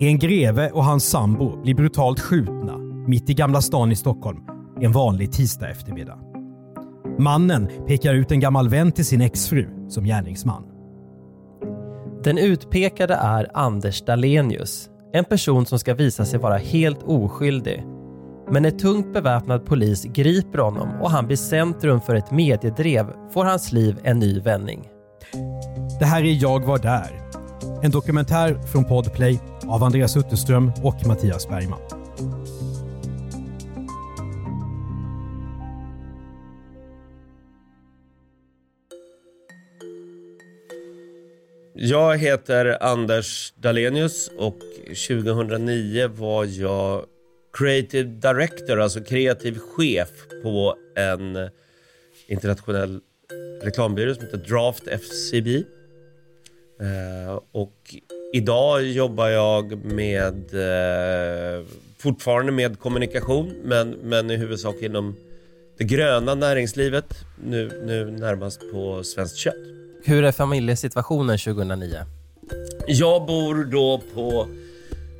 En greve och hans sambo blir brutalt skjutna mitt i Gamla stan i Stockholm en vanlig tisdag eftermiddag. Mannen pekar ut en gammal vän till sin exfru som gärningsman. Den utpekade är Anders Dalenius, en person som ska visa sig vara helt oskyldig. Men när tungt beväpnad polis griper honom och han blir centrum för ett mediedrev får hans liv en ny vändning. Det här är Jag var där. En dokumentär från Podplay av Andreas Utterström och Mattias Bergman. Jag heter Anders Dalenius och 2009 var jag creative director, alltså kreativ chef på en internationell reklambyrå som heter Draft FCB. Eh, och idag jobbar jag med, eh, fortfarande med kommunikation, men, men i huvudsak inom det gröna näringslivet, nu, nu närmast på Svenskt Kött. Hur är familjesituationen 2009? Jag bor då på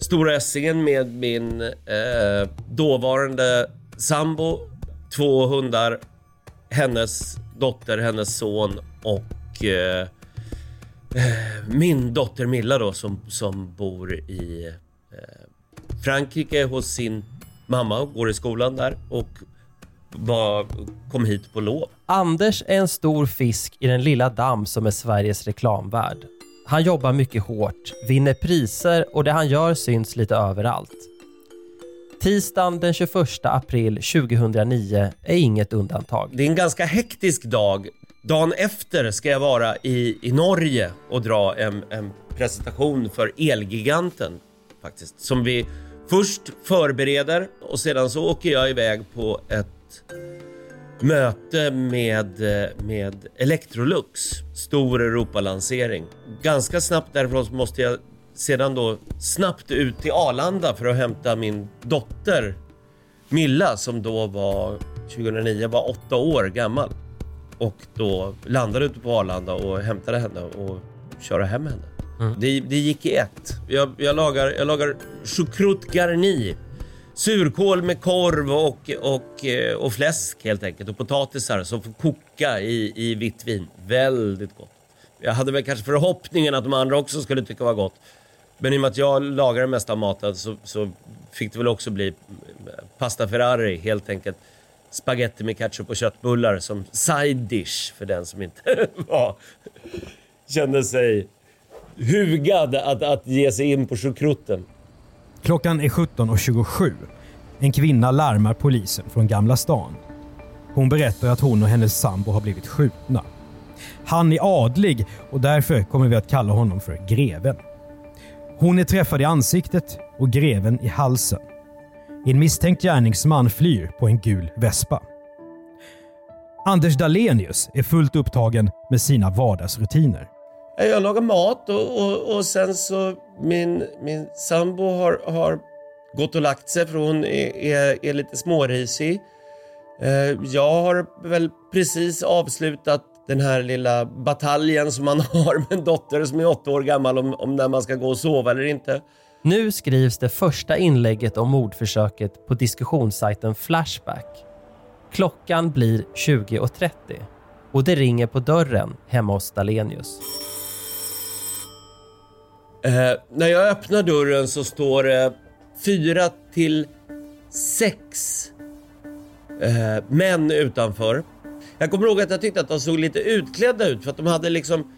Stora Essingen med min eh, dåvarande sambo, två hundar, hennes dotter, hennes son och eh, min dotter Milla då som, som bor i eh, Frankrike hos sin mamma och går i skolan där och var, kom hit på lov. Anders är en stor fisk i den lilla damm som är Sveriges reklamvärld. Han jobbar mycket hårt, vinner priser och det han gör syns lite överallt. Tisdagen den 21 april 2009 är inget undantag. Det är en ganska hektisk dag. Dagen efter ska jag vara i, i Norge och dra en, en presentation för Elgiganten faktiskt. Som vi först förbereder och sedan så åker jag iväg på ett möte med, eh, med Electrolux. Stor Europalansering. Ganska snabbt därifrån så måste jag sedan då snabbt ut till Arlanda för att hämta min dotter Milla som då var 2009 var åtta år gammal. Och då landade ute på Arlanda och hämtade henne och köra hem henne. Det, det gick i ett. Jag, jag lagar, jag lagar choucroute garni. Surkål med korv och, och, eh, och fläsk helt enkelt och potatisar som får koka i, i vitt vin. Väldigt gott. Jag hade väl kanske förhoppningen att de andra också skulle tycka var gott. Men i och med att jag lagar det mesta av maten så, så fick det väl också bli pasta Ferrari helt enkelt. Spaghetti med ketchup och köttbullar som side dish för den som inte var, kände sig hugad att, att ge sig in på choucrouten. Klockan är 17.27. En kvinna larmar polisen från Gamla stan. Hon berättar att hon och hennes sambo har blivit skjutna. Han är adlig och därför kommer vi att kalla honom för greven. Hon är träffad i ansiktet och greven i halsen. En misstänkt gärningsman flyr på en gul vespa. Anders Dalenius är fullt upptagen med sina vardagsrutiner. Jag lagar mat och, och, och sen så min, min sambo har, har gått och lagt sig för hon är, är, är lite smårisig. Eh, jag har väl precis avslutat den här lilla bataljen som man har med en dotter som är åtta år gammal om, om när man ska gå och sova eller inte. Nu skrivs det första inlägget om mordförsöket på diskussionssajten Flashback. Klockan blir 20.30 och det ringer på dörren hemma hos Dalenius. Eh, när jag öppnar dörren så står det fyra till sex eh, män utanför. Jag kommer ihåg att jag tyckte att de såg lite utklädda ut för att de hade liksom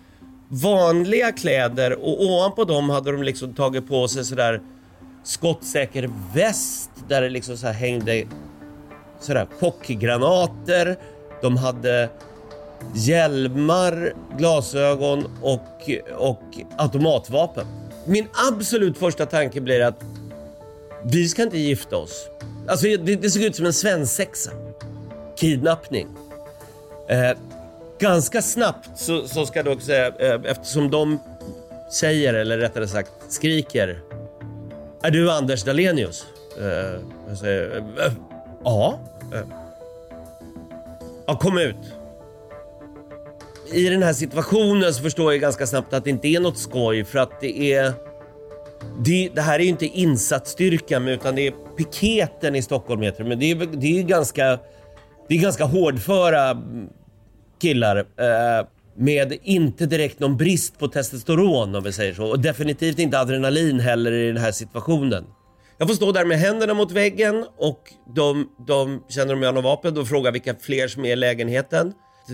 vanliga kläder och ovanpå dem hade de liksom tagit på sig sådär skottsäker väst där det liksom så här hängde sådär chockgranater. De hade hjälmar, glasögon och, och automatvapen. Min absolut första tanke blir att vi ska inte gifta oss. Alltså det, det såg ut som en svensexa. Kidnappning. Eh, ganska snabbt så, så ska jag dock säga, eh, eftersom de säger, eller rättare sagt skriker. Är du Anders Dalenius? Eh, jag säger, eh, ja. Eh, ja, kom ut. I den här situationen så förstår jag ganska snabbt att det inte är något skoj för att det är det, det här är ju inte insatsstyrkan utan det är piketen i Stockholm heter det. Men det är, det är ju ganska, det är ganska hårdföra killar eh, med inte direkt någon brist på testosteron om vi säger så. Och definitivt inte adrenalin heller i den här situationen. Jag får stå där med händerna mot väggen och de, de känner om jag har något vapen och frågar vilka fler som är i lägenheten.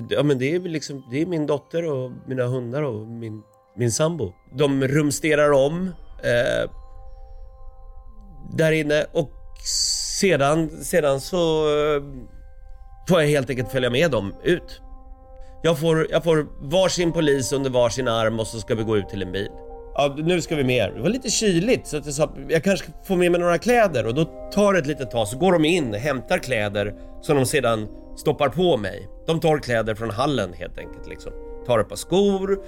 Ja, men det är liksom, det är min dotter och mina hundar och min, min sambo. De rumsterar om eh, där inne och sedan, sedan så eh, får jag helt enkelt följa med dem ut. Jag får, jag får varsin polis under varsin arm och så ska vi gå ut till en bil. Ja, nu ska vi med er. Det var lite kyligt så att jag sa jag kanske får med mig några kläder och då tar det ett litet tag så går de in, hämtar kläder som de sedan stoppar på mig. De tar kläder från hallen helt enkelt liksom. Tar ett par skor,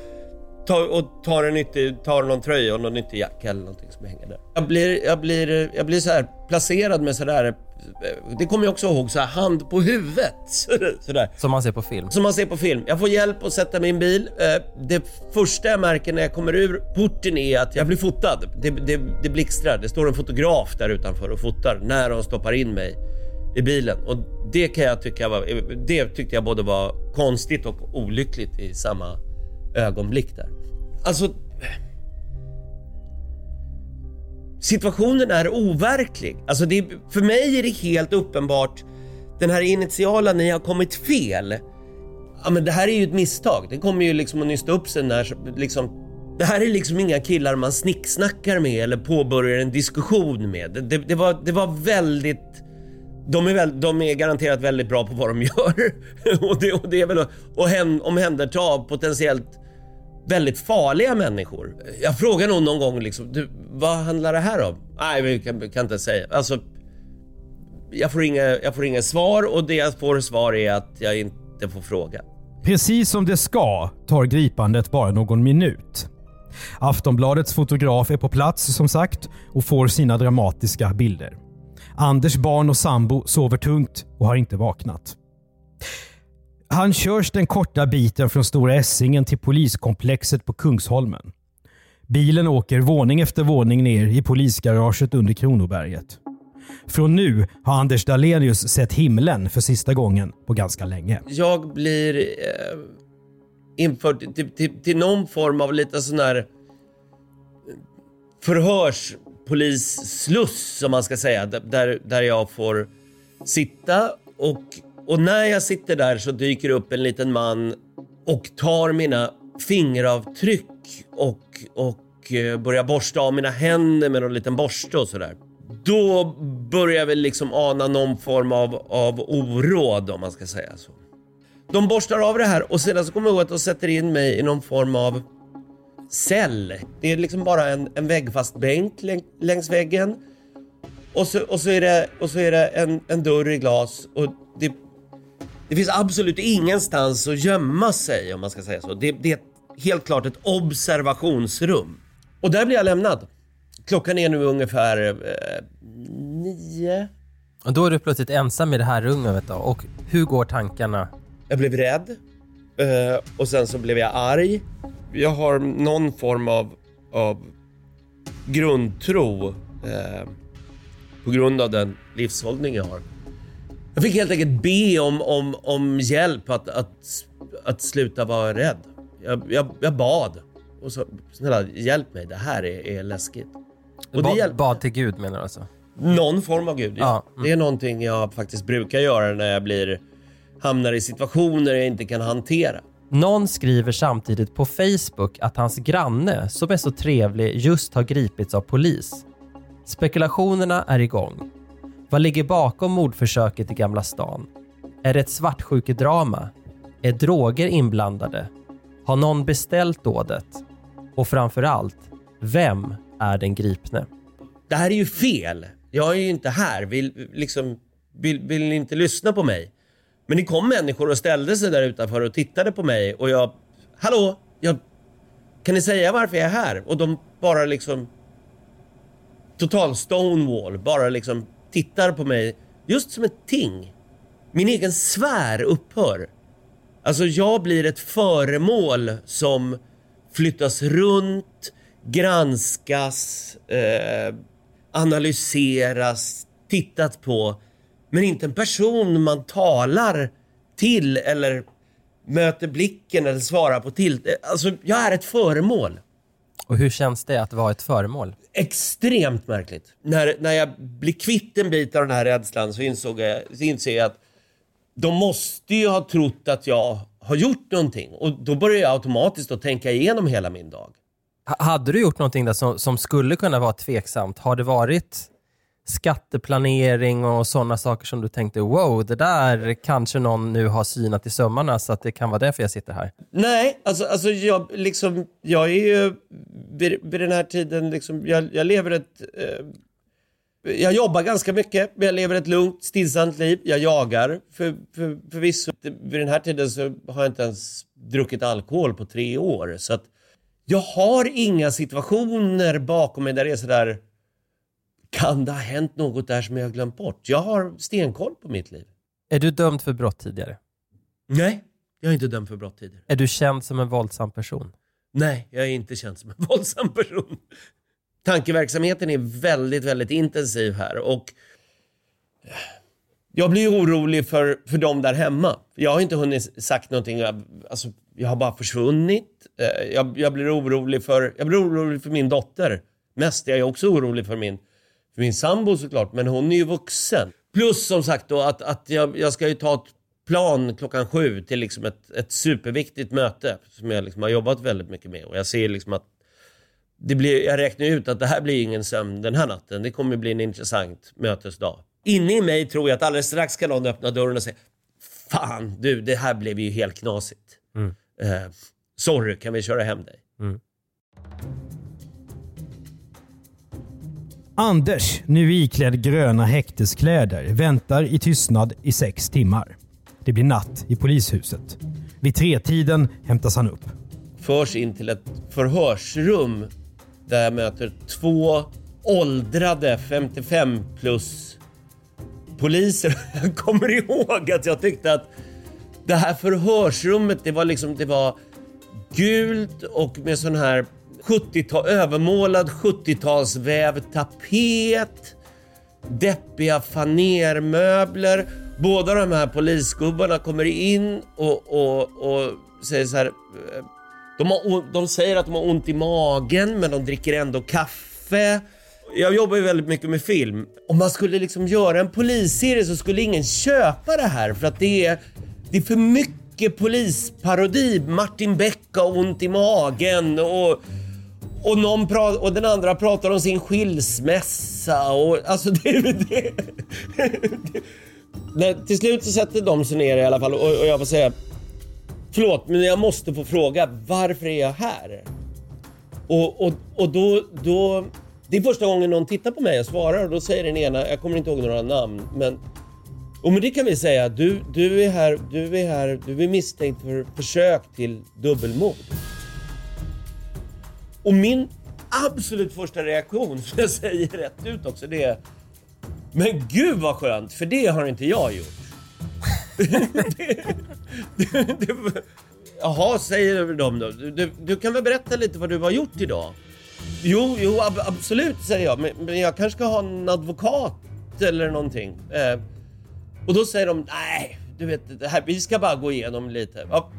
tar, och tar, en nyttig, tar någon tröja och någon nyttig jacka eller någonting som hänger där. Jag blir, jag blir, jag blir så här placerad med sådär, det kommer jag också ihåg, så här hand på huvudet. Sådär. Som man ser på film. Som man ser på film. Jag får hjälp att sätta min bil. Eh, Det första jag märker när jag kommer ur porten är att jag blir fotad. Det, det, det blixtrar. Det står en fotograf där utanför och fotar när de stoppar in mig i bilen. Och det kan jag tycka var, det tyckte jag både var konstigt och olyckligt i samma ögonblick där. Alltså... Situationen är overklig. Alltså det, för mig är det helt uppenbart den här initiala, ni har kommit fel. Ja men det här är ju ett misstag. Det kommer ju liksom att nysta upp sig när liksom det här är liksom inga killar man snicksnackar med eller påbörjar en diskussion med. Det, det, var, det var väldigt... De är, väl, de är garanterat väldigt bra på vad de gör. och, det, och det är väl att omhänderta potentiellt väldigt farliga människor. Jag frågar nog någon gång liksom, du, vad handlar det här om? Nej, vi kan, kan inte säga. Alltså, jag får, inga, jag får inga svar och det jag får svar är att jag inte får fråga. Precis som det ska tar gripandet bara någon minut. Aftonbladets fotograf är på plats som sagt och får sina dramatiska bilder. Anders barn och sambo sover tungt och har inte vaknat. Han körs den korta biten från Stora Essingen till poliskomplexet på Kungsholmen. Bilen åker våning efter våning ner i polisgaraget under Kronoberget. Från nu har Anders Dalenius sett himlen för sista gången på ganska länge. Jag blir eh, införd till, till, till någon form av lite sån här eh, förhörspolissluss som man ska säga. Där, där jag får sitta och, och när jag sitter där så dyker upp en liten man och tar mina fingeravtryck och, och eh, börjar borsta av mina händer med en liten borste och sådär. Då börjar jag väl liksom ana någon form av, av oråd om man ska säga så. De borstar av det här och sedan så kommer jag ihåg att de sätter in mig i någon form av cell. Det är liksom bara en, en väggfast bänk läng, längs väggen. Och så, och så är det, och så är det en, en dörr i glas och det, det finns absolut ingenstans att gömma sig om man ska säga så. Det, det är helt klart ett observationsrum. Och där blir jag lämnad. Klockan är nu ungefär eh, nio. Och då är du plötsligt ensam i det här rummet då. Och hur går tankarna? Jag blev rädd eh, och sen så blev jag arg. Jag har någon form av, av grundtro eh, på grund av den livshållning jag har. Jag fick helt enkelt be om, om, om hjälp att, att, att sluta vara rädd. Jag, jag, jag bad och så snälla hjälp mig, det här är, är läskigt. Och Ba- det bad till Gud menar du alltså? någon form av gud. Ja, Ja. mm. Det är någonting jag faktiskt brukar göra när jag blir hamnar i situationer jag inte kan hantera. Någon skriver samtidigt på Facebook att hans granne, som är så trevlig, just har gripits av polis. Spekulationerna är igång. Vad ligger bakom mordförsöket i Gamla stan? Är det ett svartsjukedrama? Är droger inblandade? Har någon beställt dådet? Och framför allt, vem är den gripne? Det här är ju fel. Jag är ju inte här. Vill, liksom, vill, vill ni inte lyssna på mig? Men det kom människor och ställde sig där utanför och tittade på mig och jag... Hallå? Jag, kan ni säga varför jag är här? Och de bara liksom... Total stonewall. Bara liksom tittar på mig just som ett ting. Min egen sfär upphör. Alltså jag blir ett föremål som flyttas runt, granskas, eh, analyseras, tittat på. Men inte en person man talar till eller möter blicken eller svarar på till. Alltså jag är ett föremål. Och hur känns det att vara ett föremål? Extremt märkligt. När, när jag blir kvitt en bit av den här rädslan så insåg jag, så inser jag att de måste ju ha trott att jag har gjort någonting. Och då börjar jag automatiskt att tänka igenom hela min dag. H- hade du gjort någonting där som, som skulle kunna vara tveksamt? Har det varit skatteplanering och sådana saker som du tänkte wow, det där kanske någon nu har synat i sömmarna så att det kan vara därför jag sitter här? Nej, alltså, alltså jag, liksom, jag är ju vid, vid den här tiden, liksom, jag, jag lever ett... Eh, jag jobbar ganska mycket, men jag lever ett lugnt, stillsamt liv. Jag jagar. För, för, förvisso, vid den här tiden så har jag inte ens druckit alkohol på tre år. Så att jag har inga situationer bakom mig där det är sådär, kan det ha hänt något där som jag har glömt bort? Jag har stenkoll på mitt liv. Är du dömd för brott tidigare? Nej, jag är inte dömd för brott tidigare. Är du känd som en våldsam person? Nej, jag är inte känd som en våldsam person. Tankeverksamheten är väldigt, väldigt intensiv här och jag blir orolig för, för dem där hemma. Jag har inte hunnit sagt någonting, jag- alltså, jag har bara försvunnit. Eh, Jag, jag, blir orolig för, jag blir orolig för min dotter. Mest jag är också orolig för min, för min sambo såklart, men hon är ju vuxen. Plus som sagt då att, att jag, jag ska ju ta ett plan klockan sju till liksom ett, ett superviktigt möte som jag liksom har jobbat väldigt mycket med. Och jag ser liksom att det blir, jag räknar ut att det här blir ingen sömn den här natten. Det kommer bli en intressant mötesdag. Inne i mig tror jag att alldeles strax ska någon öppna dörren och säga Fan du, det här blev ju helt knasigt. Eh, sorry, kan vi köra hem dig? Anders, nu iklädd gröna häkteskläder, väntar i tystnad i sex timmar. Det blir natt i polishuset. Vid tretiden hämtas han upp. förs in till ett förhörsrum där jag möter två åldrade 55 plus poliser. Jag kommer ihåg att jag tyckte att det här förhörsrummet, det var liksom, det var gult och med sån här 70-tal, övermålad 70-talsvävd tapet, deppiga fanermöbler. Båda de här polisgubbarna kommer in och, och, och säger så här. Eh, de, har, de säger att de har ont i magen men de dricker ändå kaffe. Jag jobbar ju väldigt mycket med film. Om man skulle liksom göra en polisserie så skulle ingen köpa det här för att det är, det är för mycket polisparodi. Martin Beck har ont i magen och och, någon pra- och den andra pratar om sin skilsmässa och alltså det... det, det Nej, till slut så sätter de sig ner i alla fall och, och jag får säga Förlåt, men jag måste få fråga varför är jag här? Och, och, och då, då... Det är första gången någon tittar på mig och svarar och då säger den ena, jag kommer inte ihåg några namn, men... Och men det kan vi säga, du, du är här, du är här, du är misstänkt för försök till dubbelmord. Och min absolut första reaktion, som jag säger rätt ut också, det är Men gud vad skönt, för det har inte jag gjort. det, det, det, jaha, säger de då. Du, du, du kan väl berätta lite vad du har gjort idag? Jo, jo ab, absolut, säger jag. Men, men jag kanske ska ha en advokat eller någonting. Eh, och då säger de, nej, du vet, det här, vi ska bara gå igenom lite. Ja,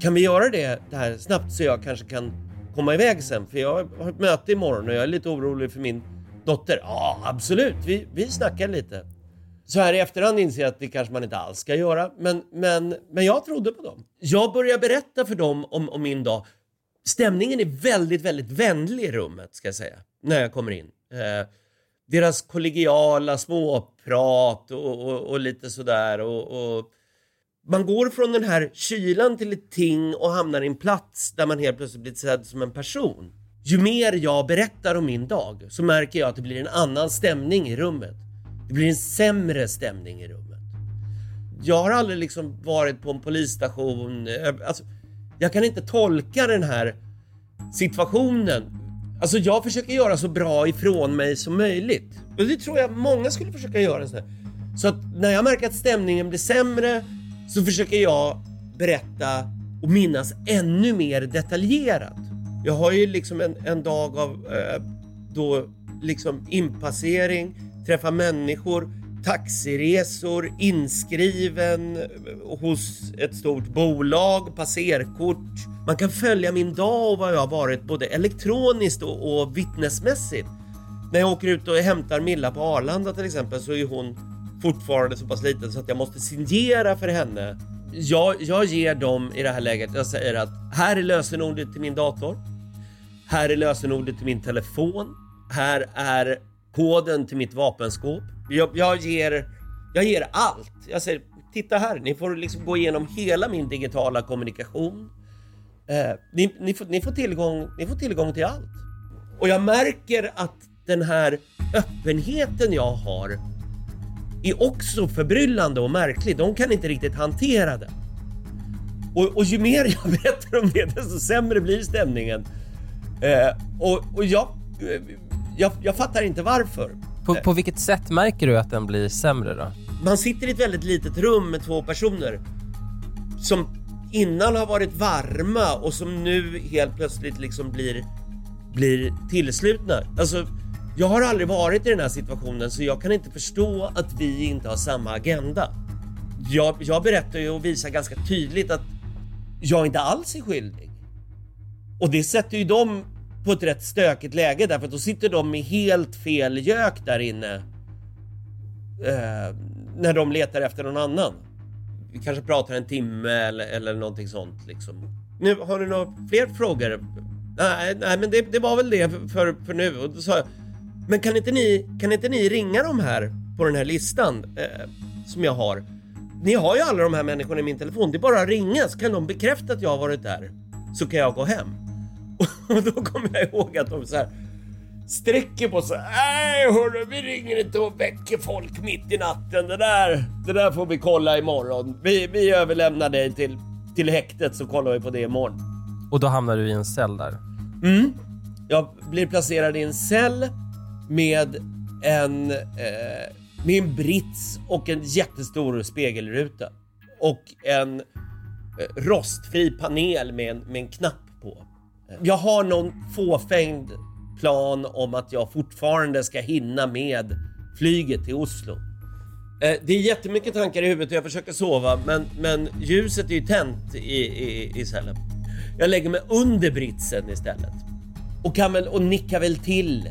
kan vi göra det, det här snabbt så jag kanske kan komma iväg sen? För jag har ett möte imorgon och jag är lite orolig för min dotter. Ja, absolut. Vi, vi snackar lite. Så här i efterhand inser jag att det kanske man inte alls ska göra. Men, men, men jag trodde på dem. Jag börjar berätta för dem om, om min dag. Stämningen är väldigt, väldigt vänlig i rummet ska jag säga. När jag kommer in. Eh, deras kollegiala småprat och, och, och lite sådär. Och, och man går från den här kylan till ett ting och hamnar i en plats där man helt plötsligt blir sedd som en person. ju mer jag berättar om min dag så märker jag att det blir en annan stämning i rummet. Det blir en sämre stämning i rummet. Jag har aldrig liksom varit på en polisstation. Alltså, jag kan inte tolka den här situationen. Alltså jag försöker göra så bra ifrån mig som möjligt. Och det tror jag många skulle försöka göra. Så, här. så att när jag märker att stämningen blir sämre så försöker jag berätta och minnas ännu mer detaljerat. Jag har ju liksom en, en dag av eh, då liksom inpassering, träffa människor, taxiresor, inskriven eh, hos ett stort bolag, passerkort. Man kan följa min dag och vad jag har varit både elektroniskt och, och vittnesmässigt. När jag åker ut och hämtar Milla på Arlanda till exempel så är hon fortfarande så pass liten så att jag måste signera för henne. Jag, jag ger dem i det här läget, jag säger att här är lösenordet till min dator. Här är lösenordet till min telefon. Här är koden till mitt vapenskåp. Jag, jag, ger, jag ger allt. Jag säger, titta här, ni får liksom gå igenom hela min digitala kommunikation. Eh, ni, ni, får, ni, får tillgång, ni får tillgång till allt. Och jag märker att den här öppenheten jag har är också förbryllande och märklig. De kan inte riktigt hantera det. Och, och ju mer jag berättar om det, desto sämre blir stämningen. Eh, och och jag, eh, jag, jag fattar inte varför. På, på vilket sätt märker du att den blir sämre då? Man sitter i ett väldigt litet rum med två personer som innan har varit varma och som nu helt plötsligt liksom blir, blir tillslutna. Alltså, jag har aldrig varit i den här situationen så jag kan inte förstå att vi inte har samma agenda. Jag, jag berättar ju och visar ganska tydligt att jag inte alls är skyldig. Och det sätter ju dem på ett rätt stökigt läge därför att då sitter de med helt fel gök där inne. Eh, när de letar efter någon annan. Vi kanske pratar en timme eller, eller någonting sånt liksom. Nu, har du några fler frågor? Nej, nej men det, det var väl det för, för nu. Och då sa jag, men kan inte, ni, kan inte ni ringa de här på den här listan eh, som jag har? Ni har ju alla de här människorna i min telefon. Det är bara att ringa så kan de bekräfta att jag har varit där. Så kan jag gå hem. Och då kommer jag ihåg att de så här sträcker på sig. Nej hörru, vi ringer inte och väcker folk mitt i natten. Det där, det där får vi kolla imorgon. Vi, vi överlämnar dig till, till häktet så kollar vi på det imorgon. Och då hamnar du i en cell där. Mm. Jag blir placerad i en cell med en, eh, med en brits och en jättestor spegelruta. Och en eh, rostfri panel med en, med en knapp på. Jag har någon fåfängd plan om att jag fortfarande ska hinna med flyget till Oslo. Eh, Det är jättemycket tankar i huvudet och jag försöker sova men, men ljuset är ju tänt i, i, i cellen. Jag lägger mig under britsen istället. Och kan väl och nickar väl till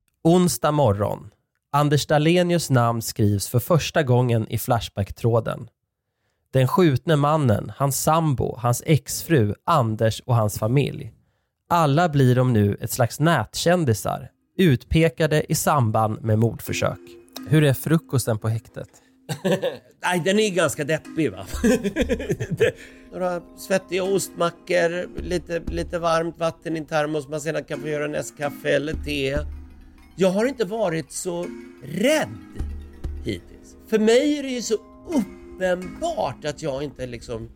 Onsdag morgon. Anders Dahlenius namn skrivs för första gången i Flashback-tråden. Den skjutne mannen, hans sambo, hans exfru, Anders och hans familj. Alla blir de nu ett slags nätkändisar, utpekade i samband med mordförsök. Hur är frukosten på häktet? Nej, den är ganska deppig va. Några svettiga ostmackor, lite, lite varmt vatten i en termos man sedan kan få göra en eskaffe eller te. Jag har inte varit så rädd hittills. För mig är det ju så uppenbart att jag inte liksom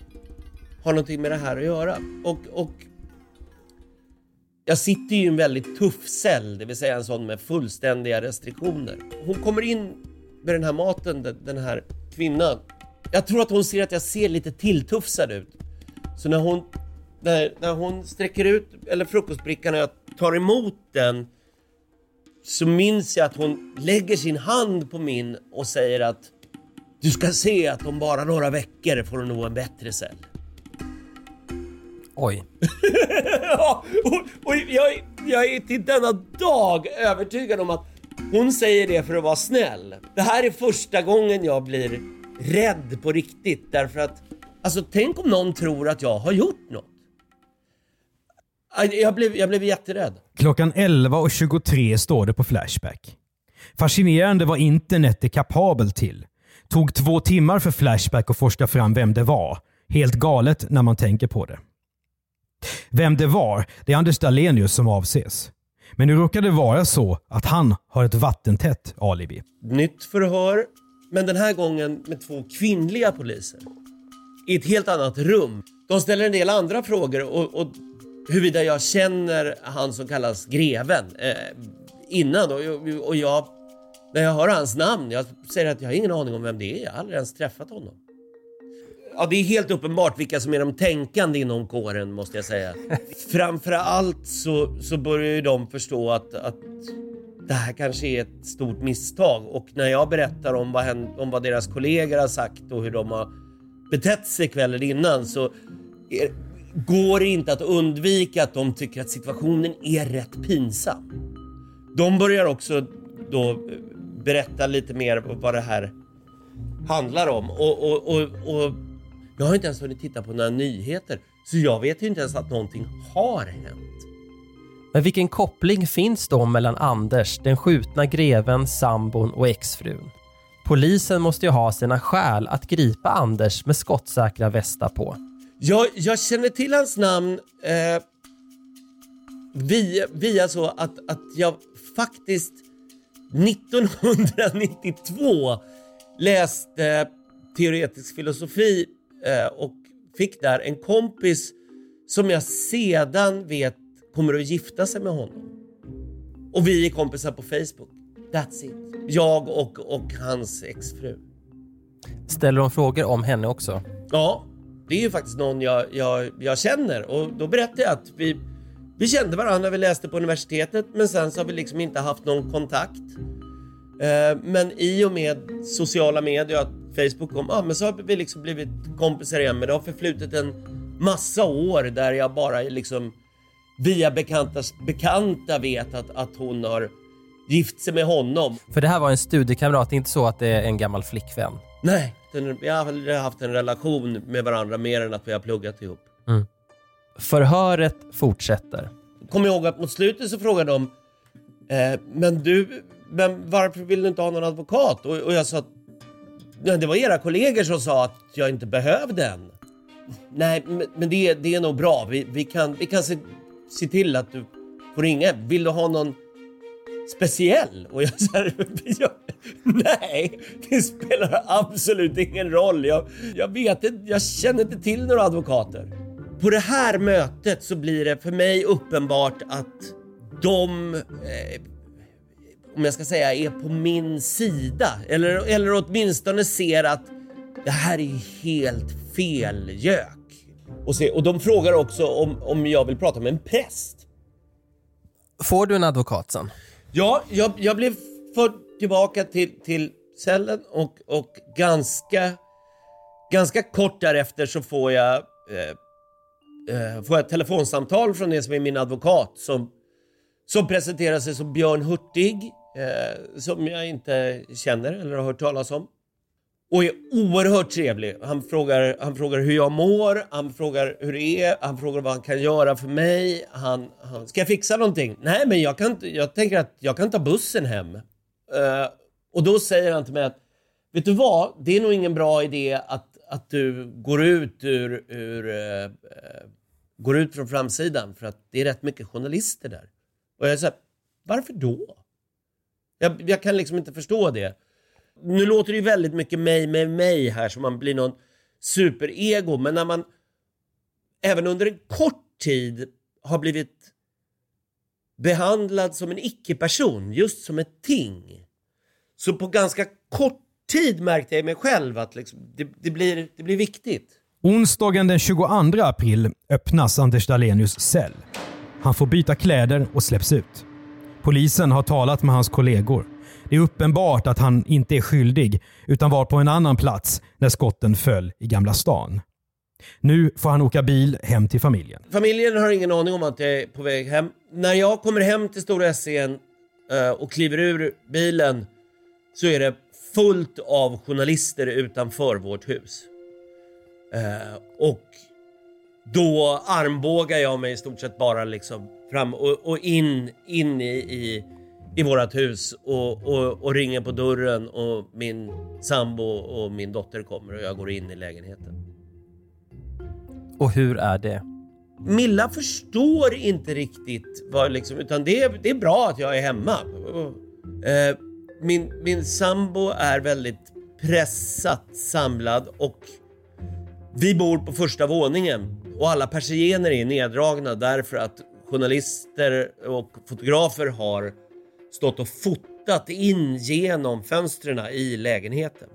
har någonting med det här att göra. Och, och jag sitter ju i en väldigt tuff cell, det vill säga en sån med fullständiga restriktioner. Hon kommer in med den här maten, den- här kvinnan, jag tror att hon ser att jag ser lite tilltufsad ut. Så när hon, när, när hon sträcker ut, eller frukostbrickan och jag tar emot den så minns jag att hon lägger sin hand på min och säger att du ska se att om bara några veckor får du nog en bättre cell. Oj. ja, och, och jag, jag är till denna dag övertygad om att hon säger det för att vara snäll. Det här är första gången jag blir rädd på riktigt därför att alltså tänk om någon tror att jag har gjort något. Jag blev, jag blev jätterädd. Klockan 11.23 står det på Flashback. Fascinerande vad internet är kapabelt till. Tog två timmar för Flashback att forska fram vem det var. Helt galet när man tänker på det. Vem det var, det är Anders Dahlenius som avses. Men nu råkar det vara så att han har ett vattentätt alibi. Nytt förhör, men den här gången med två kvinnliga poliser. I ett helt annat rum. De ställer en del andra frågor och, och huruvida jag känner han som kallas greven eh, innan. Och, och jag, när jag hör hans namn, jag säger att jag har ingen aning om vem det är. Jag har aldrig ens träffat honom. Ja, det är helt uppenbart vilka som är de tänkande inom kåren måste jag säga. Framför allt så, så börjar ju de förstå att, att det här kanske är ett stort misstag och när jag berättar om vad, hen, om vad deras kollegor har sagt och hur de har betett sig kvällen innan så är, går det inte att undvika att de tycker att situationen är rätt pinsam. De börjar också då eh, berätta lite mer vad det här handlar om och, och, och, och jag har inte ens hunnit titta på några nyheter så jag vet ju inte ens att någonting har hänt. Men vilken koppling finns då mellan Anders, den skjutna greven, sambon och exfrun? Polisen måste ju ha sina skäl att gripa Anders med skottsäkra västar på. Jag, jag känner till hans namn eh, via, via så att, att jag faktiskt 1992 läste teoretisk filosofi eh, och fick där en kompis som jag sedan vet kommer att gifta sig med honom. Och vi är kompisar på Facebook. That's it. Jag och, och hans exfru. Ställer de frågor om henne också? Ja, det är ju faktiskt någon jag, jag, jag känner och då berättade jag att vi, vi kände varandra när vi läste på universitetet men sen så har vi liksom inte haft någon kontakt. Eh, men i och med sociala medier, att Facebook kom, ja men så har vi liksom blivit kompisar igen men det har förflutit en massa år där jag bara liksom via bekantas bekanta vet att, att hon har gift sig med honom. För det här var en studiekamrat, inte så att det är en gammal flickvän? Nej, den, vi har aldrig haft en relation med varandra mer än att vi har pluggat ihop. Förhöret fortsätter. Kommer ihåg att mot slutet så frågade de eh, Men du, men varför vill du inte ha någon advokat? Och, och jag sa att "Nej, det var era kollegor som sa att jag inte behövde en. Nej, men, men det, är- det är nog bra. Vi, vi kan, vi kan se, se till att du får ringa. Vill du ha någon speciell? Och jag sa nej, det spelar absolut ingen roll. Jag, jag vet inte, jag känner inte till några advokater. På det här mötet så blir det för mig uppenbart att de, eh, om jag ska säga, är på min sida. Eller, eller åtminstone ser att det här är helt fel gök. Och, se, och de frågar också om, om jag vill prata med en präst. Får du en advokat sen? Ja, jag, jag blev förd tillbaka till, till cellen och, och ganska, ganska kort därefter så får jag, eh, eh, får jag ett telefonsamtal från det som är min advokat som, som presenterar sig som Björn Hurtig, eh, som jag inte känner eller har hört talas om. Och är oerhört trevlig. Han frågar, han frågar hur jag mår, han frågar hur det är, han frågar vad han kan göra för mig. Han, han, ska jag fixa någonting? Nej, men jag, kan, jag tänker att jag kan ta bussen hem. Eh, och då säger han till mig att Vet du vad? Det är nog ingen bra idé att, att du går ut ur, ur uh, går ut från framsidan för att det är rätt mycket journalister där. Och jag säger, varför då? Jag, jag kan liksom inte förstå det. Nu låter det ju väldigt mycket mig med mig här som man blir någon superego, men när man även under en kort tid har blivit behandlad som en icke-person, just som ett ting. Så på ganska kort tid märkte jag i mig själv att liksom, det, det, blir, det blir viktigt. Onsdagen den 22 april öppnas Anders Dahlenius cell. Han får byta kläder och släpps ut. Polisen har talat med hans kollegor. Det är uppenbart att han inte är skyldig utan var på en annan plats när skotten föll i Gamla stan. Nu får han åka bil hem till familjen. Familjen har ingen aning om att jag är på väg hem. När jag kommer hem till Stora Essingen eh, och kliver ur bilen så är det fullt av journalister utanför vårt hus. Eh, och då armbågar jag mig i stort sett bara liksom fram och, och in, in i, i, i vårat hus och, och, och ringer på dörren och min sambo och min dotter kommer och jag går in i lägenheten. Och hur är det? Milla förstår inte riktigt vad liksom, utan det är, det är bra att jag är hemma. Eh, min, min sambo är väldigt pressat samlad och vi bor på första våningen och alla persienner är neddragna därför att journalister och fotografer har stått och fotat in genom fönstren i lägenheten.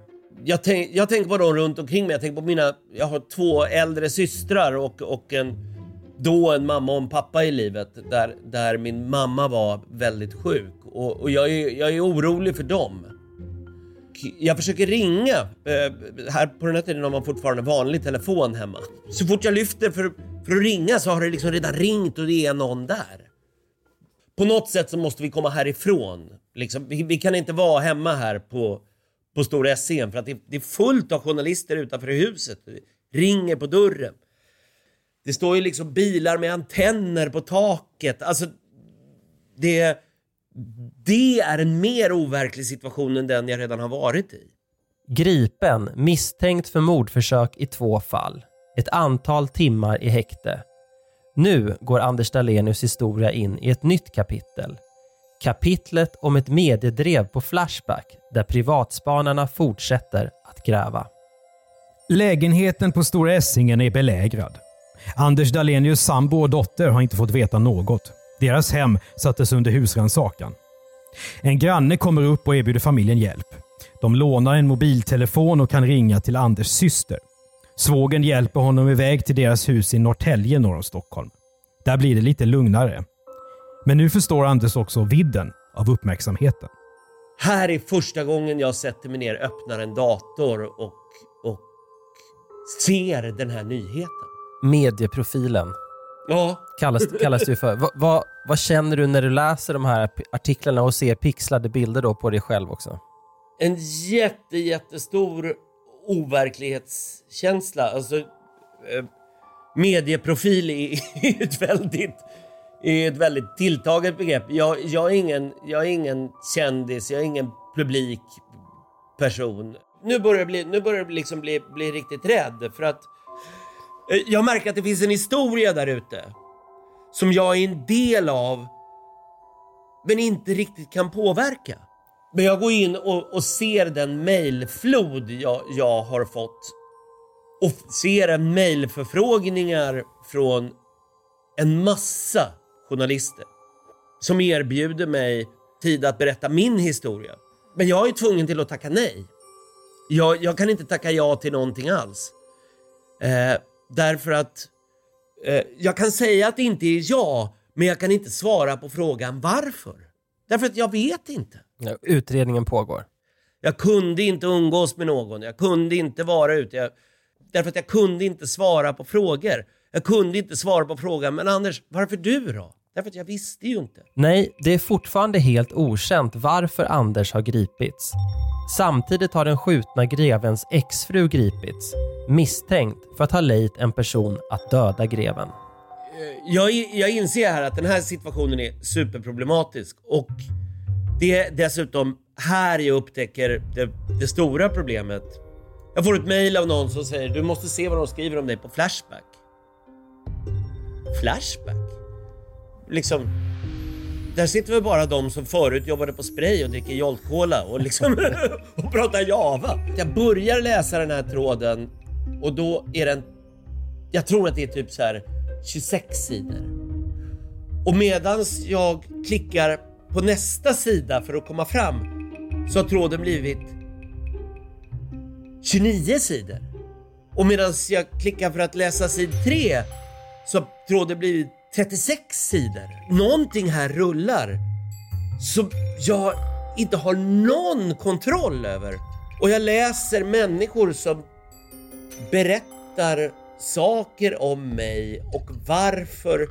Jag, tänk, jag tänker på dem runt omkring mig. Jag tänker på mina, jag har två äldre systrar och, och en, då en mamma och en pappa i livet där, där min mamma var väldigt sjuk och, och jag, är, jag är orolig för dem. Jag försöker ringa. Eh, här på den här tiden har man fortfarande vanlig telefon hemma. Så fort jag lyfter för, för att ringa så har det liksom redan ringt och det är någon där. På något sätt så måste vi komma härifrån. Liksom, vi, vi kan inte vara hemma här på, på Stora Essingen för att det, det, är fullt av journalister utanför huset. Det ringer på dörren. Det står ju liksom bilar med antenner på taket. Alltså, det det är en mer overklig situation än den jag redan har varit i. Gripen, misstänkt för mordförsök i två fall. Ett antal timmar i häkte. Nu går Anders Dahlenius historia in i ett nytt kapitel. Kapitlet om ett mediedrev på Flashback där privatspanarna fortsätter att gräva. Lägenheten på Stora Essingen är belägrad. Anders Dahlenius sambo och dotter har inte fått veta något. Deras hem sattes under husrannsakan. En granne kommer upp och erbjuder familjen hjälp. De lånar en mobiltelefon och kan ringa till Anders syster. Svågen hjälper honom iväg till deras hus i Norrtälje norr om Stockholm. Där blir det lite lugnare. Men nu förstår Anders också vidden av uppmärksamheten. Här är första gången jag sätter mig ner, öppnar en dator och, och ser den här nyheten. Medieprofilen Ja. kallas, kallas det för. Va, va, vad känner du när du läser de här artiklarna och ser pixlade bilder då på dig själv också? En jätte, jättestor overklighetskänsla. Alltså, eh, medieprofil är, är ett väldigt är ett väldigt tilltaget begrepp. Jag, jag, är ingen, jag är ingen kändis, jag är ingen publik person. Nu börjar jag bli, nu börjar jag liksom bli, bli riktigt rädd för att eh, jag märker att det finns en historia där ute som jag är en del av men inte riktigt kan påverka. Men jag går in och, och ser den mailflod jag, jag har fått och ser mejlförfrågningar mailförfrågningar från en massa journalister som erbjuder mig tid att berätta min historia. Men jag är tvungen till att tacka nej. Jag, jag kan inte tacka ja till någonting alls. Eh, därför att eh, jag kan säga att det inte är ja, men jag kan inte svara på frågan varför. Därför att jag vet inte. Ja, utredningen pågår. Jag kunde inte umgås med någon, jag kunde inte vara ute. Jag, därför att jag kunde inte svara på frågor. Jag kunde inte svara på frågan, men Anders, varför du då? Därför att jag visste ju inte. Nej, det är fortfarande helt okänt varför Anders har gripits. Samtidigt har den skjutna grevens exfru gripits, misstänkt för att ha lejt en person att döda greven. Jag, jag inser här att den här situationen är superproblematisk och det är dessutom här jag upptäcker det, det stora problemet. Jag får ett mail av någon som säger du måste se vad de skriver om dig på Flashback. Flashback? Liksom, där sitter väl bara de som förut jobbade på Spray och dricker Jolt Cola och liksom och pratar Java. Jag börjar läsa den här tråden och då är den, jag tror att det är typ så här 26 sidor. Och medans jag klickar på nästa sida för att komma fram så har tråden blivit 29 sidor. Och medan jag klickar för att läsa sid 3 så har tråden blivit 36 sidor. Någonting här rullar som jag inte har någon kontroll över. Och jag läser människor som berättar saker om mig och varför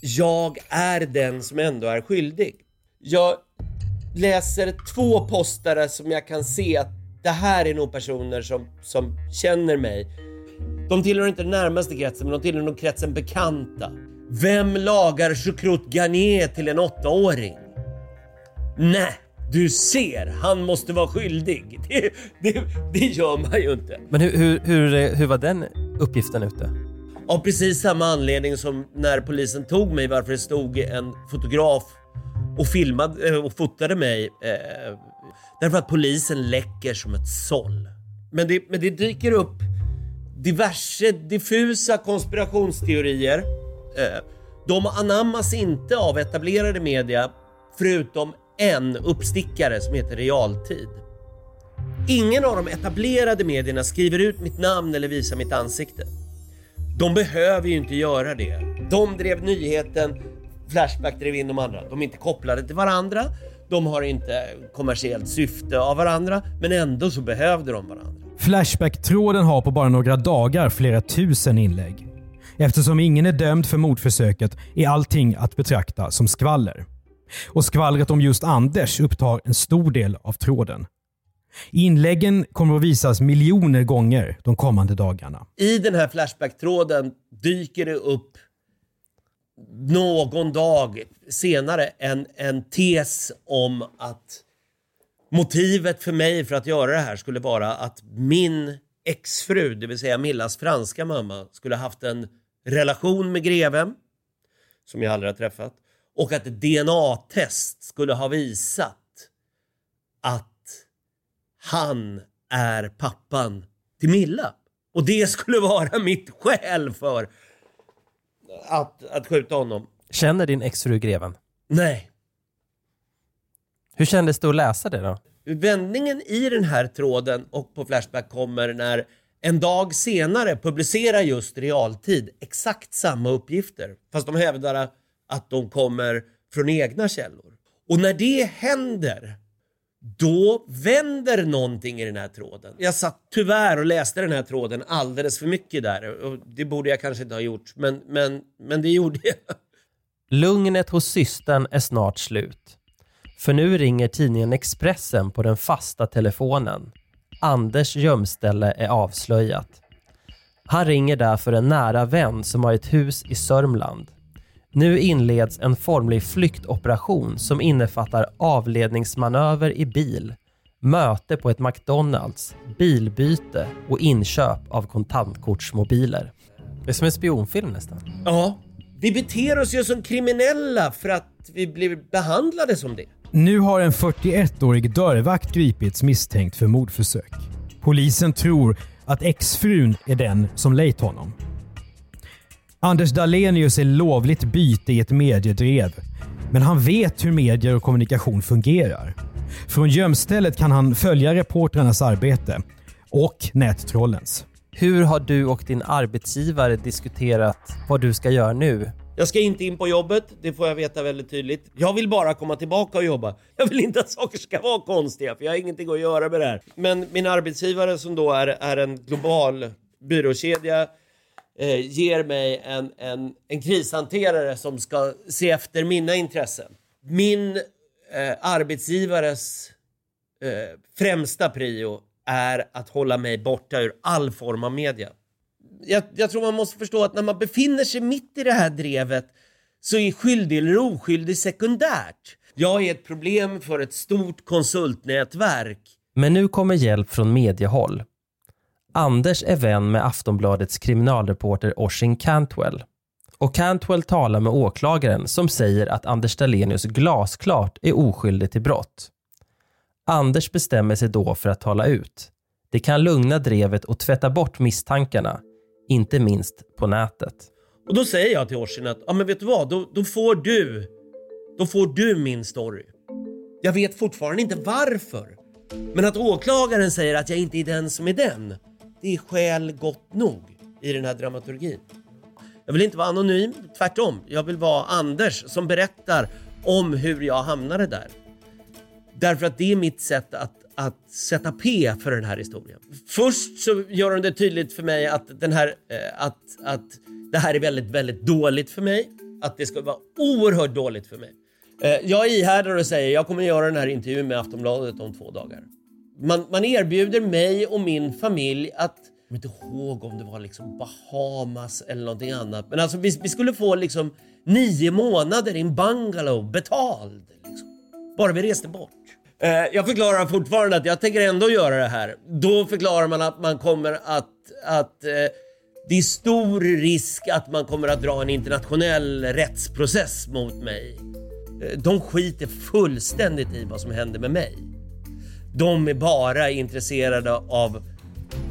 jag är den som ändå är skyldig. Jag läser två postare som jag kan se att det här är nog personer som, som känner mig. De tillhör inte den närmaste kretsen, men de tillhör nog kretsen bekanta. Vem lagar choucroute garnier till en åttaåring? Nej, du ser, han måste vara skyldig. Det, det, det gör man ju inte. Men hur, hur, hur, hur var den uppgiften ute? Av precis samma anledning som när polisen tog mig, varför det stod en fotograf och filmade eh, och fotade mig. Eh, därför att polisen läcker som ett såll. Men det, men det dyker upp diverse diffusa konspirationsteorier. Eh, de anammas inte av etablerade media förutom en uppstickare som heter Realtid. Ingen av de etablerade medierna skriver ut mitt namn eller visar mitt ansikte. De behöver ju inte göra det. De drev nyheten, Flashback drev in de andra. De är inte kopplade till varandra, de har inte kommersiellt syfte av varandra, men ändå så behövde de varandra. Flashback-tråden har på bara några dagar flera tusen inlägg. Eftersom ingen är dömd för mordförsöket är allting att betrakta som skvaller. Och skvallret om just Anders upptar en stor del av tråden. Inläggen kommer att visas miljoner gånger de kommande dagarna. I den här Flashback-tråden dyker det upp någon dag senare en, en tes om att motivet för mig för att göra det här skulle vara att min exfru, det vill säga Millas franska mamma, skulle haft en relation med greven som jag aldrig har träffat och att ett DNA-test skulle ha visat att han är pappan till Milla. Och det skulle vara mitt skäl för att, att skjuta honom. Känner din exfru greven? Nej. Hur kändes det att läsa det då? Vändningen i den här tråden och på Flashback kommer när en dag senare publicerar just Realtid exakt samma uppgifter. Fast de hävdar att de kommer från egna källor. Och när det händer, då vänder någonting i den här tråden. Jag satt tyvärr och läste den här tråden alldeles för mycket där. Och det borde jag kanske inte ha gjort, men, men, men det gjorde jag. Lugnet hos systern är snart slut. För nu ringer tidningen Expressen på den fasta telefonen. Anders gömställe är avslöjat. Han ringer därför en nära vän som har ett hus i Sörmland. Nu inleds en formlig flyktoperation som innefattar avledningsmanöver i bil, möte på ett McDonalds, bilbyte och inköp av kontantkortsmobiler. Det är som en spionfilm nästan. Ja, vi beter oss ju som kriminella för att vi blir behandlade som det. Nu har en 41-årig dörrvakt gripits misstänkt för mordförsök. Polisen tror att exfrun är den som lejt honom. Anders Dahlenius är lovligt byte i ett mediedrev. Men han vet hur medier och kommunikation fungerar. Från gömstället kan han följa reportrarnas arbete och nättrollens. Hur har du och din arbetsgivare diskuterat vad du ska göra nu? Jag ska inte in på jobbet, det får jag veta väldigt tydligt. Jag vill bara komma tillbaka och jobba. Jag vill inte att saker ska vara konstiga, för jag har ingenting att göra med det här. Men min arbetsgivare som då är, är en global byråkedja eh, ger mig en, en, en krishanterare som ska se efter mina intressen. Min eh, arbetsgivares eh, främsta prio är att hålla mig borta ur all form av media. Jag, jag, tror man måste förstå att när man befinner sig mitt i det här drevet så är skyldig eller oskyldig sekundärt. Jag är ett problem för ett stort konsultnätverk. Men nu kommer hjälp från mediehåll. Anders är vän med Aftonbladets kriminalreporter Oshin Cantwell. Och Cantwell talar med åklagaren som säger att Anders Dahlenius glasklart är oskyldig till brott. Anders bestämmer sig då för att tala ut. Det kan lugna drevet och tvätta bort misstankarna, inte minst på nätet. Och då säger jag till Oisin att, ja men vet du vad, då, då får du, då får du min story. Jag vet fortfarande inte varför. Men att åklagaren säger att jag inte är den som är den, det är skäl gott nog i den här dramaturgin. Jag vill inte vara anonym, tvärtom. Jag vill vara Anders som berättar om hur jag hamnade där. Därför att det är mitt sätt att, att sätta P för den här historien. Först så gör hon det tydligt för mig att, den här, eh, att, att det här är väldigt, väldigt dåligt för mig. Att det ska vara oerhört dåligt för mig. Eh, jag ihärdar och säger jag kommer göra den här intervjun med Aftonbladet om två dagar. Man, man erbjuder mig och min familj att jag kommer inte ihåg om det var liksom Bahamas eller någonting annat. Men alltså vi, vi skulle få liksom nio månader i en bungalow betald. Liksom. Bara vi reste bort. Eh, jag förklarar fortfarande att jag tänker ändå göra det här. Då förklarar man att man kommer att, att eh, det är stor risk att man kommer att dra en internationell rättsprocess mot mig. Eh, de skiter fullständigt i vad som händer med mig. De är bara intresserade av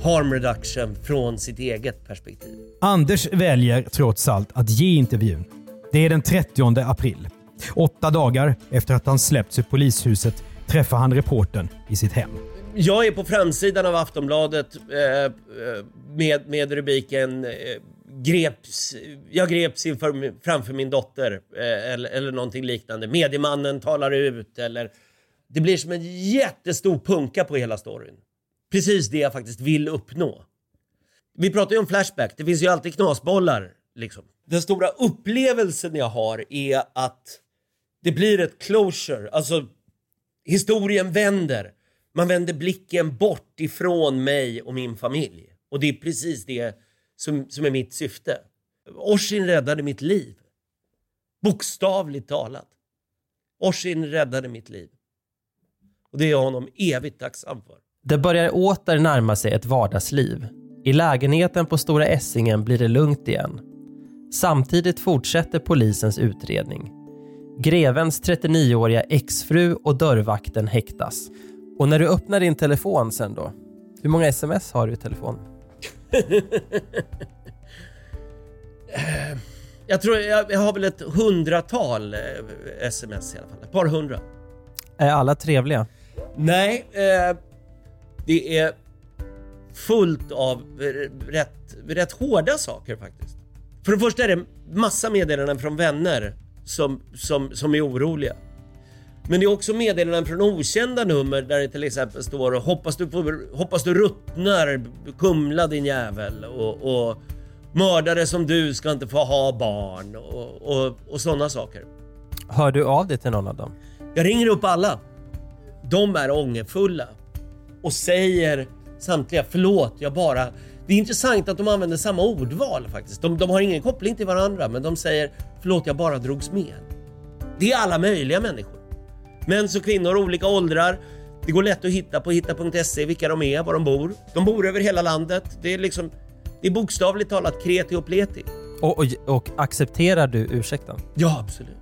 harm reduction från sitt eget perspektiv. Anders väljer trots allt att ge intervjun. Det är den 30 april. Åtta dagar efter att han släppts ur polishuset träffar han reportern i sitt hem. Jag är på framsidan av Aftonbladet eh, eh med, med rubriken eh, greps, jag greps inför, framför min dotter eh, eller, eller någonting liknande. Mediemannen talar ut eller det blir som en jättestor punka på hela storyn. Precis det jag faktiskt vill uppnå. Vi pratar ju om Flashback, det finns ju alltid knasbollar. Liksom. Den stora upplevelsen jag har är att det blir ett closure, alltså historien vänder. Man vänder blicken bort ifrån mig och min familj. Och det är precis det som, som är mitt syfte. Orsin räddade mitt liv. Bokstavligt talat. Orsin räddade mitt liv. Och det är jag honom evigt tacksam för. Det börjar åter närma sig ett vardagsliv. I lägenheten på Stora Essingen blir det lugnt igen. Samtidigt fortsätter polisens utredning. Grevens 39-åriga exfru och dörrvakten häktas. Och när du öppnar din telefon sen då? Hur många sms har du i telefonen? jag tror jag, jag, har väl ett hundratal eh, sms i alla fall. Ett par hundra. Är alla trevliga? Nej, eh, det är fullt av rätt, rätt hårda saker faktiskt. För det första är det massa meddelanden från vänner som, som, som är oroliga. Men det är också meddelanden från okända nummer där det till exempel står hoppas du, får, hoppas du ruttnar, kumla din jävel och, och mördare som du ska inte få ha barn och, och, och sådana saker. Hör du av dig till någon av dem? Jag ringer upp alla. De är ångerfulla och säger samtliga förlåt, jag bara... Det är intressant att de använder samma ordval faktiskt. De, de har ingen koppling till varandra men de säger förlåt, jag bara drogs med. Det är alla möjliga människor. Män och kvinnor, olika åldrar. Det går lätt att hitta på hitta.se vilka de är, var de bor. De bor över hela landet. Det är liksom, det är bokstavligt talat kreti och pleti. Och, och, och accepterar du ursäkten? Ja, absolut.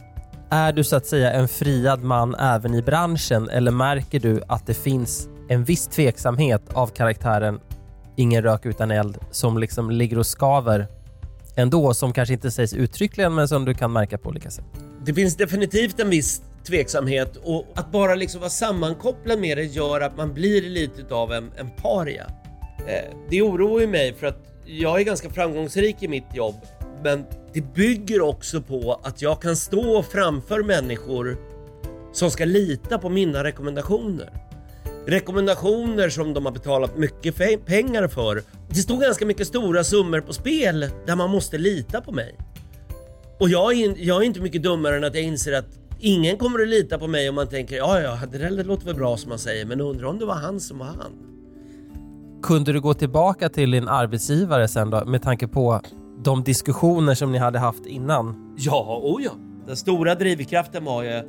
Är du så att säga en friad man även i branschen eller märker du att det finns en viss tveksamhet av karaktären Ingen rök utan eld som liksom ligger och skaver ändå, som kanske inte sägs uttryckligen men som du kan märka på olika sätt? Det finns definitivt en viss tveksamhet och att bara liksom vara sammankopplad med det gör att man blir lite av en, en paria. Eh, det oroar ju mig för att jag är ganska framgångsrik i mitt jobb men det bygger också på att jag kan stå framför människor som ska lita på mina rekommendationer. Rekommendationer som de har betalat mycket pengar för. Det står ganska mycket stora summor på spel där man måste lita på mig. Och jag är, jag är inte mycket dummare än att jag inser att ingen kommer att lita på mig om man tänker ja, ja, det där låter väl bra som man säger, men undrar om det var han som var han. Kunde du gå tillbaka till din arbetsgivare sen då med tanke på de diskussioner som ni hade haft innan? Ja, oh ja. Den stora drivkraften var ju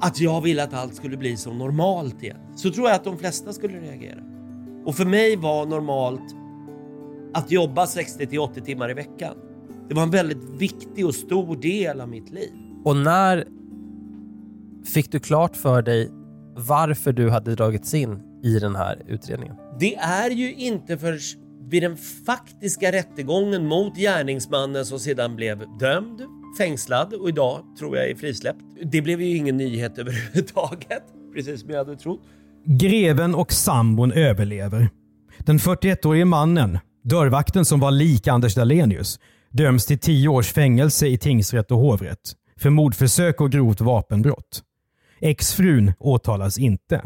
att jag ville att allt skulle bli som normalt igen. Så tror jag att de flesta skulle reagera. Och för mig var normalt att jobba 60 till 80 timmar i veckan. Det var en väldigt viktig och stor del av mitt liv. Och när fick du klart för dig varför du hade dragits in i den här utredningen? Det är ju inte för vid den faktiska rättegången mot gärningsmannen som sedan blev dömd, fängslad och idag tror jag är frisläppt. Det blev ju ingen nyhet överhuvudtaget, precis som jag hade trott. Greven och sambon överlever. Den 41-årige mannen, dörrvakten som var lik Anders Dahlenius, döms till tio års fängelse i tingsrätt och hovrätt för mordförsök och grovt vapenbrott. Exfrun åtalas inte.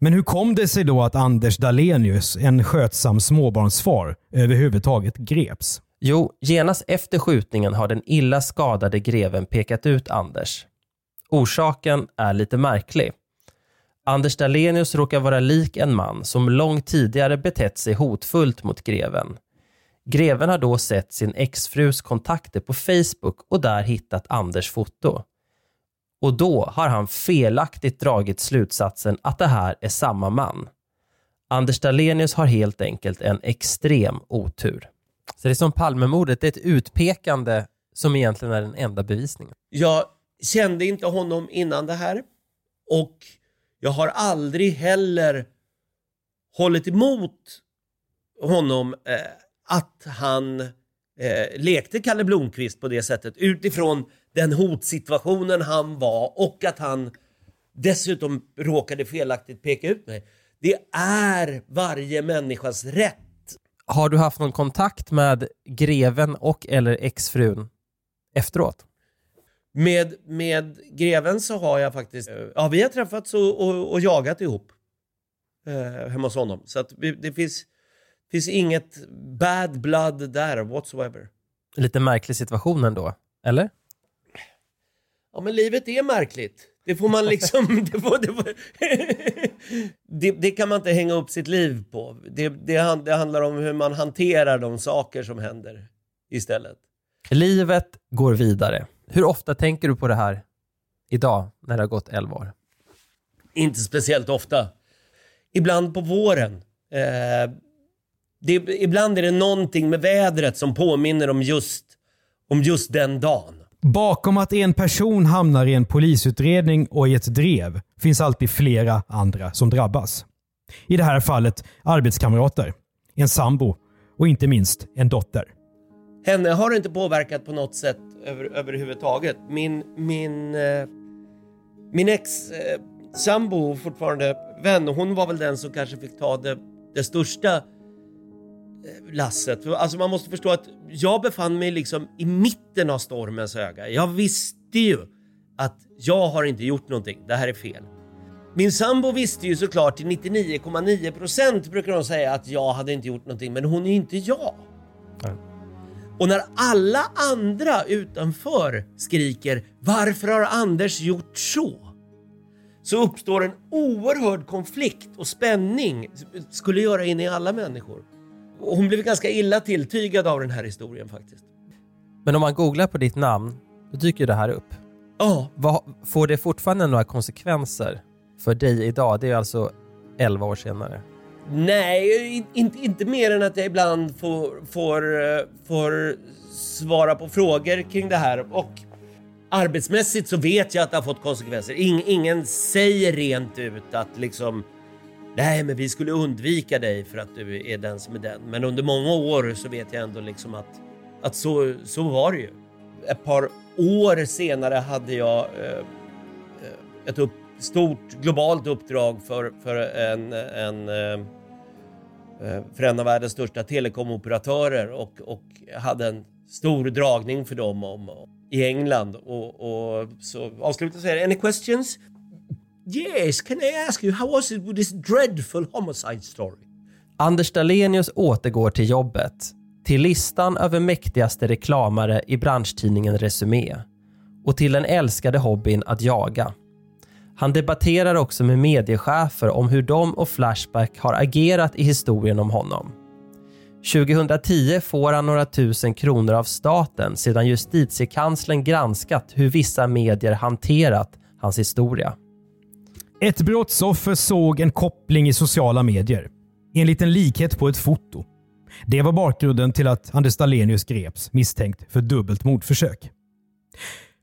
Men hur kom det sig då att Anders Dahlenius, en skötsam småbarnsfar, överhuvudtaget greps? Jo, genast efter skjutningen har den illa skadade greven pekat ut Anders. Orsaken är lite märklig. Anders Dahlenius råkar vara lik en man som långt tidigare betett sig hotfullt mot greven. Greven har då sett sin exfrus kontakter på Facebook och där hittat Anders foto. Och då har han felaktigt dragit slutsatsen att det här är samma man. Anders Dahlenius har helt enkelt en extrem otur. Så det är som Palmemordet, det är ett utpekande som egentligen är den enda bevisningen. Jag kände inte honom innan det här och jag har aldrig heller hållit emot honom eh, att han eh, lekte Kalle Blomqvist på det sättet utifrån den hotsituationen han var och att han dessutom råkade felaktigt peka ut mig. Det är varje människas rätt. Har du haft någon kontakt med greven och eller exfrun efteråt? Med, med greven så har jag faktiskt, eh, ja vi har träffats och, och, och jagat ihop eh, hemma hos honom. Så att vi, det finns, finns inget bad blood där whatsoever. Lite märklig situation ändå, eller? Ja men livet är märkligt. Det får man liksom, det, får, det, får, det, det, kan man inte hänga upp sitt liv på. Det, det, handlar om hur man hanterar de saker som händer istället. Livet går vidare. Hur ofta tänker du på det här idag när det har gått 11 år? Inte speciellt ofta. Ibland på våren. Eh, ibland är det någonting med vädret som påminner om just, om just den dagen. Bakom att en person hamnar i en polisutredning och i ett drev finns alltid flera andra som drabbas. I det här fallet arbetskamrater, en sambo och inte minst en dotter. Henne har det inte påverkat på något sätt över, överhuvudtaget. Min, min, eh, min ex eh, sambo, fortfarande vän, hon var väl den som kanske fick ta det, det största eh, lasset. Alltså man måste förstå att jag befann mig liksom i mitten av stormens öga. Jag visste ju att jag har inte gjort någonting. Det här är fel. Min sambo visste ju såklart till 99,9% brukar hon säga att jag hade inte gjort någonting, men hon är ju inte jag. Nej. Och när alla andra utanför skriker “Varför har Anders gjort så?” så uppstår en oerhörd konflikt och spänning, skulle göra in i alla människor. Hon blev ganska illa tilltygad av den här historien faktiskt. Men om man googlar på ditt namn, då dyker det här upp. Ja. Vad, får det fortfarande några konsekvenser för dig idag? Det är alltså 11 år senare. Nej, inte, inte mer än att jag ibland får, får, eh, får svara på frågor kring det här. Och arbetsmässigt så vet jag att det har fått konsekvenser. In, ingen säger rent ut att liksom Nej, men vi skulle undvika dig för att du är den som är den. Men under många år så vet jag ändå liksom att, att så, så var det ju. Ett par år senare hade jag eh, ett upp, stort globalt uppdrag för, för en, en eh, eh för en av världens största telekomoperatörer och, och hade en stor dragning för dem om, i England. Och, och så avslutningsvis jag any questions? Yes, can I ask you, how was it with this dreadful homicide story? Anders Dahlenius återgår till jobbet, till listan över mäktigaste reklamare i branschtidningen Resumé och till den älskade hobbyn att jaga. Han debatterar också med mediechefer om hur de och Flashback har agerat i historien om honom. 2010 får han några tusen kronor av staten sedan justitiekanslern granskat hur vissa medier hanterat hans historia. Ett brottsoffer såg en koppling i sociala medier. Enligt en likhet på ett foto. Det var bakgrunden till att Anders Dahlenius greps misstänkt för dubbelt mordförsök.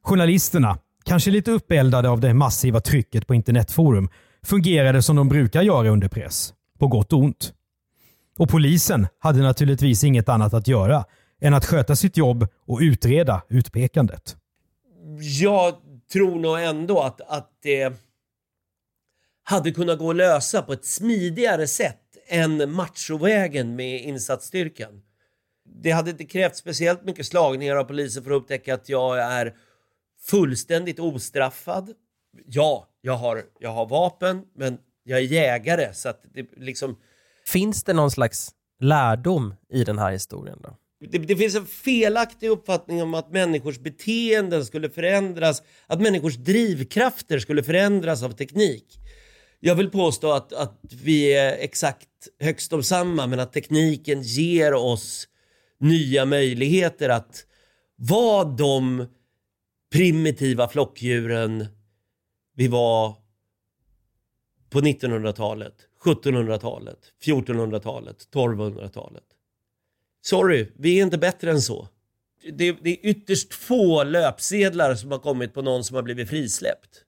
Journalisterna, kanske lite uppeldade av det massiva trycket på internetforum, fungerade som de brukar göra under press. På gott och ont. Och polisen hade naturligtvis inget annat att göra än att sköta sitt jobb och utreda utpekandet. Jag tror nog ändå att, att det hade kunnat gå att lösa på ett smidigare sätt än machovägen med insatsstyrkan. Det hade inte krävt speciellt mycket slagningar av polisen för att upptäcka att jag är fullständigt ostraffad. Ja, jag har, jag har vapen, men jag är jägare så att det liksom... Finns det någon slags lärdom i den här historien då? Det, det, finns en felaktig uppfattning om att människors beteenden skulle förändras, att människors drivkrafter skulle förändras av teknik. Jag vill påstå att, att vi är exakt högst om samma, men att tekniken ger oss nya möjligheter att vara de primitiva flockdjuren vi var på 1900-talet, 1700-talet, 1400-talet, 1200-talet. Sorry, vi är inte bättre än så. Det, det, är ytterst få löpsedlar som har kommit på någon som har blivit frisläppt.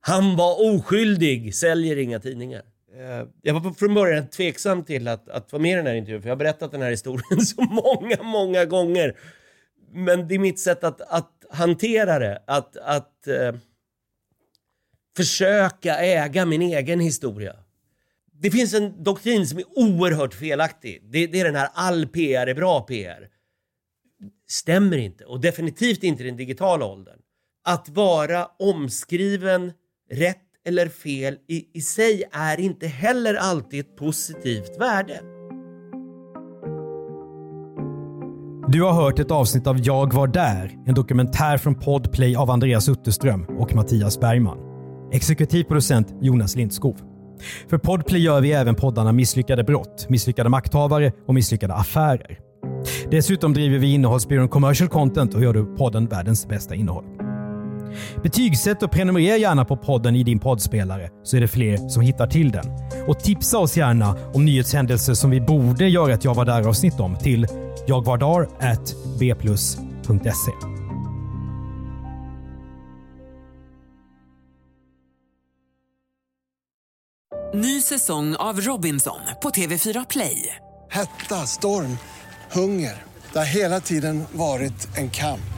Han var oskyldig, säljer inga tidningar. Eh, jag var från början tveksam till att, att vara med i den här intervjun, för jag har berättat den här historien så många, många gånger. Men det är mitt sätt att, att hantera det, att, att eh, försöka äga min egen historia. Det finns en doktrin som är oerhört felaktig. Det, det är den här all PR är bra PR. Stämmer inte och definitivt inte i den digitala åldern. Att vara omskriven rätt eller fel i, i sig är inte heller alltid ett positivt värde. Du har hört ett avsnitt av Jag var där, en dokumentär från Podplay av Andreas Utterström och Mattias Bergman. Exekutiv producent Jonas Lindskov. För Podplay gör vi även poddarna Misslyckade brott, Misslyckade makthavare och Misslyckade affärer. Dessutom driver vi innehållsbyrån Commercial Content och gör du podden världens bästa innehåll. Betygsätt och prenumerera gärna på podden i din poddspelare så är det fler som hittar till den. Och tipsa oss gärna om nyhetshändelser som vi borde göra ett Jag var där-avsnitt om till jagvardar.bplus.se. Ny säsong av Robinson på TV4 Play. Hetta, storm, hunger. Det har hela tiden varit en kamp.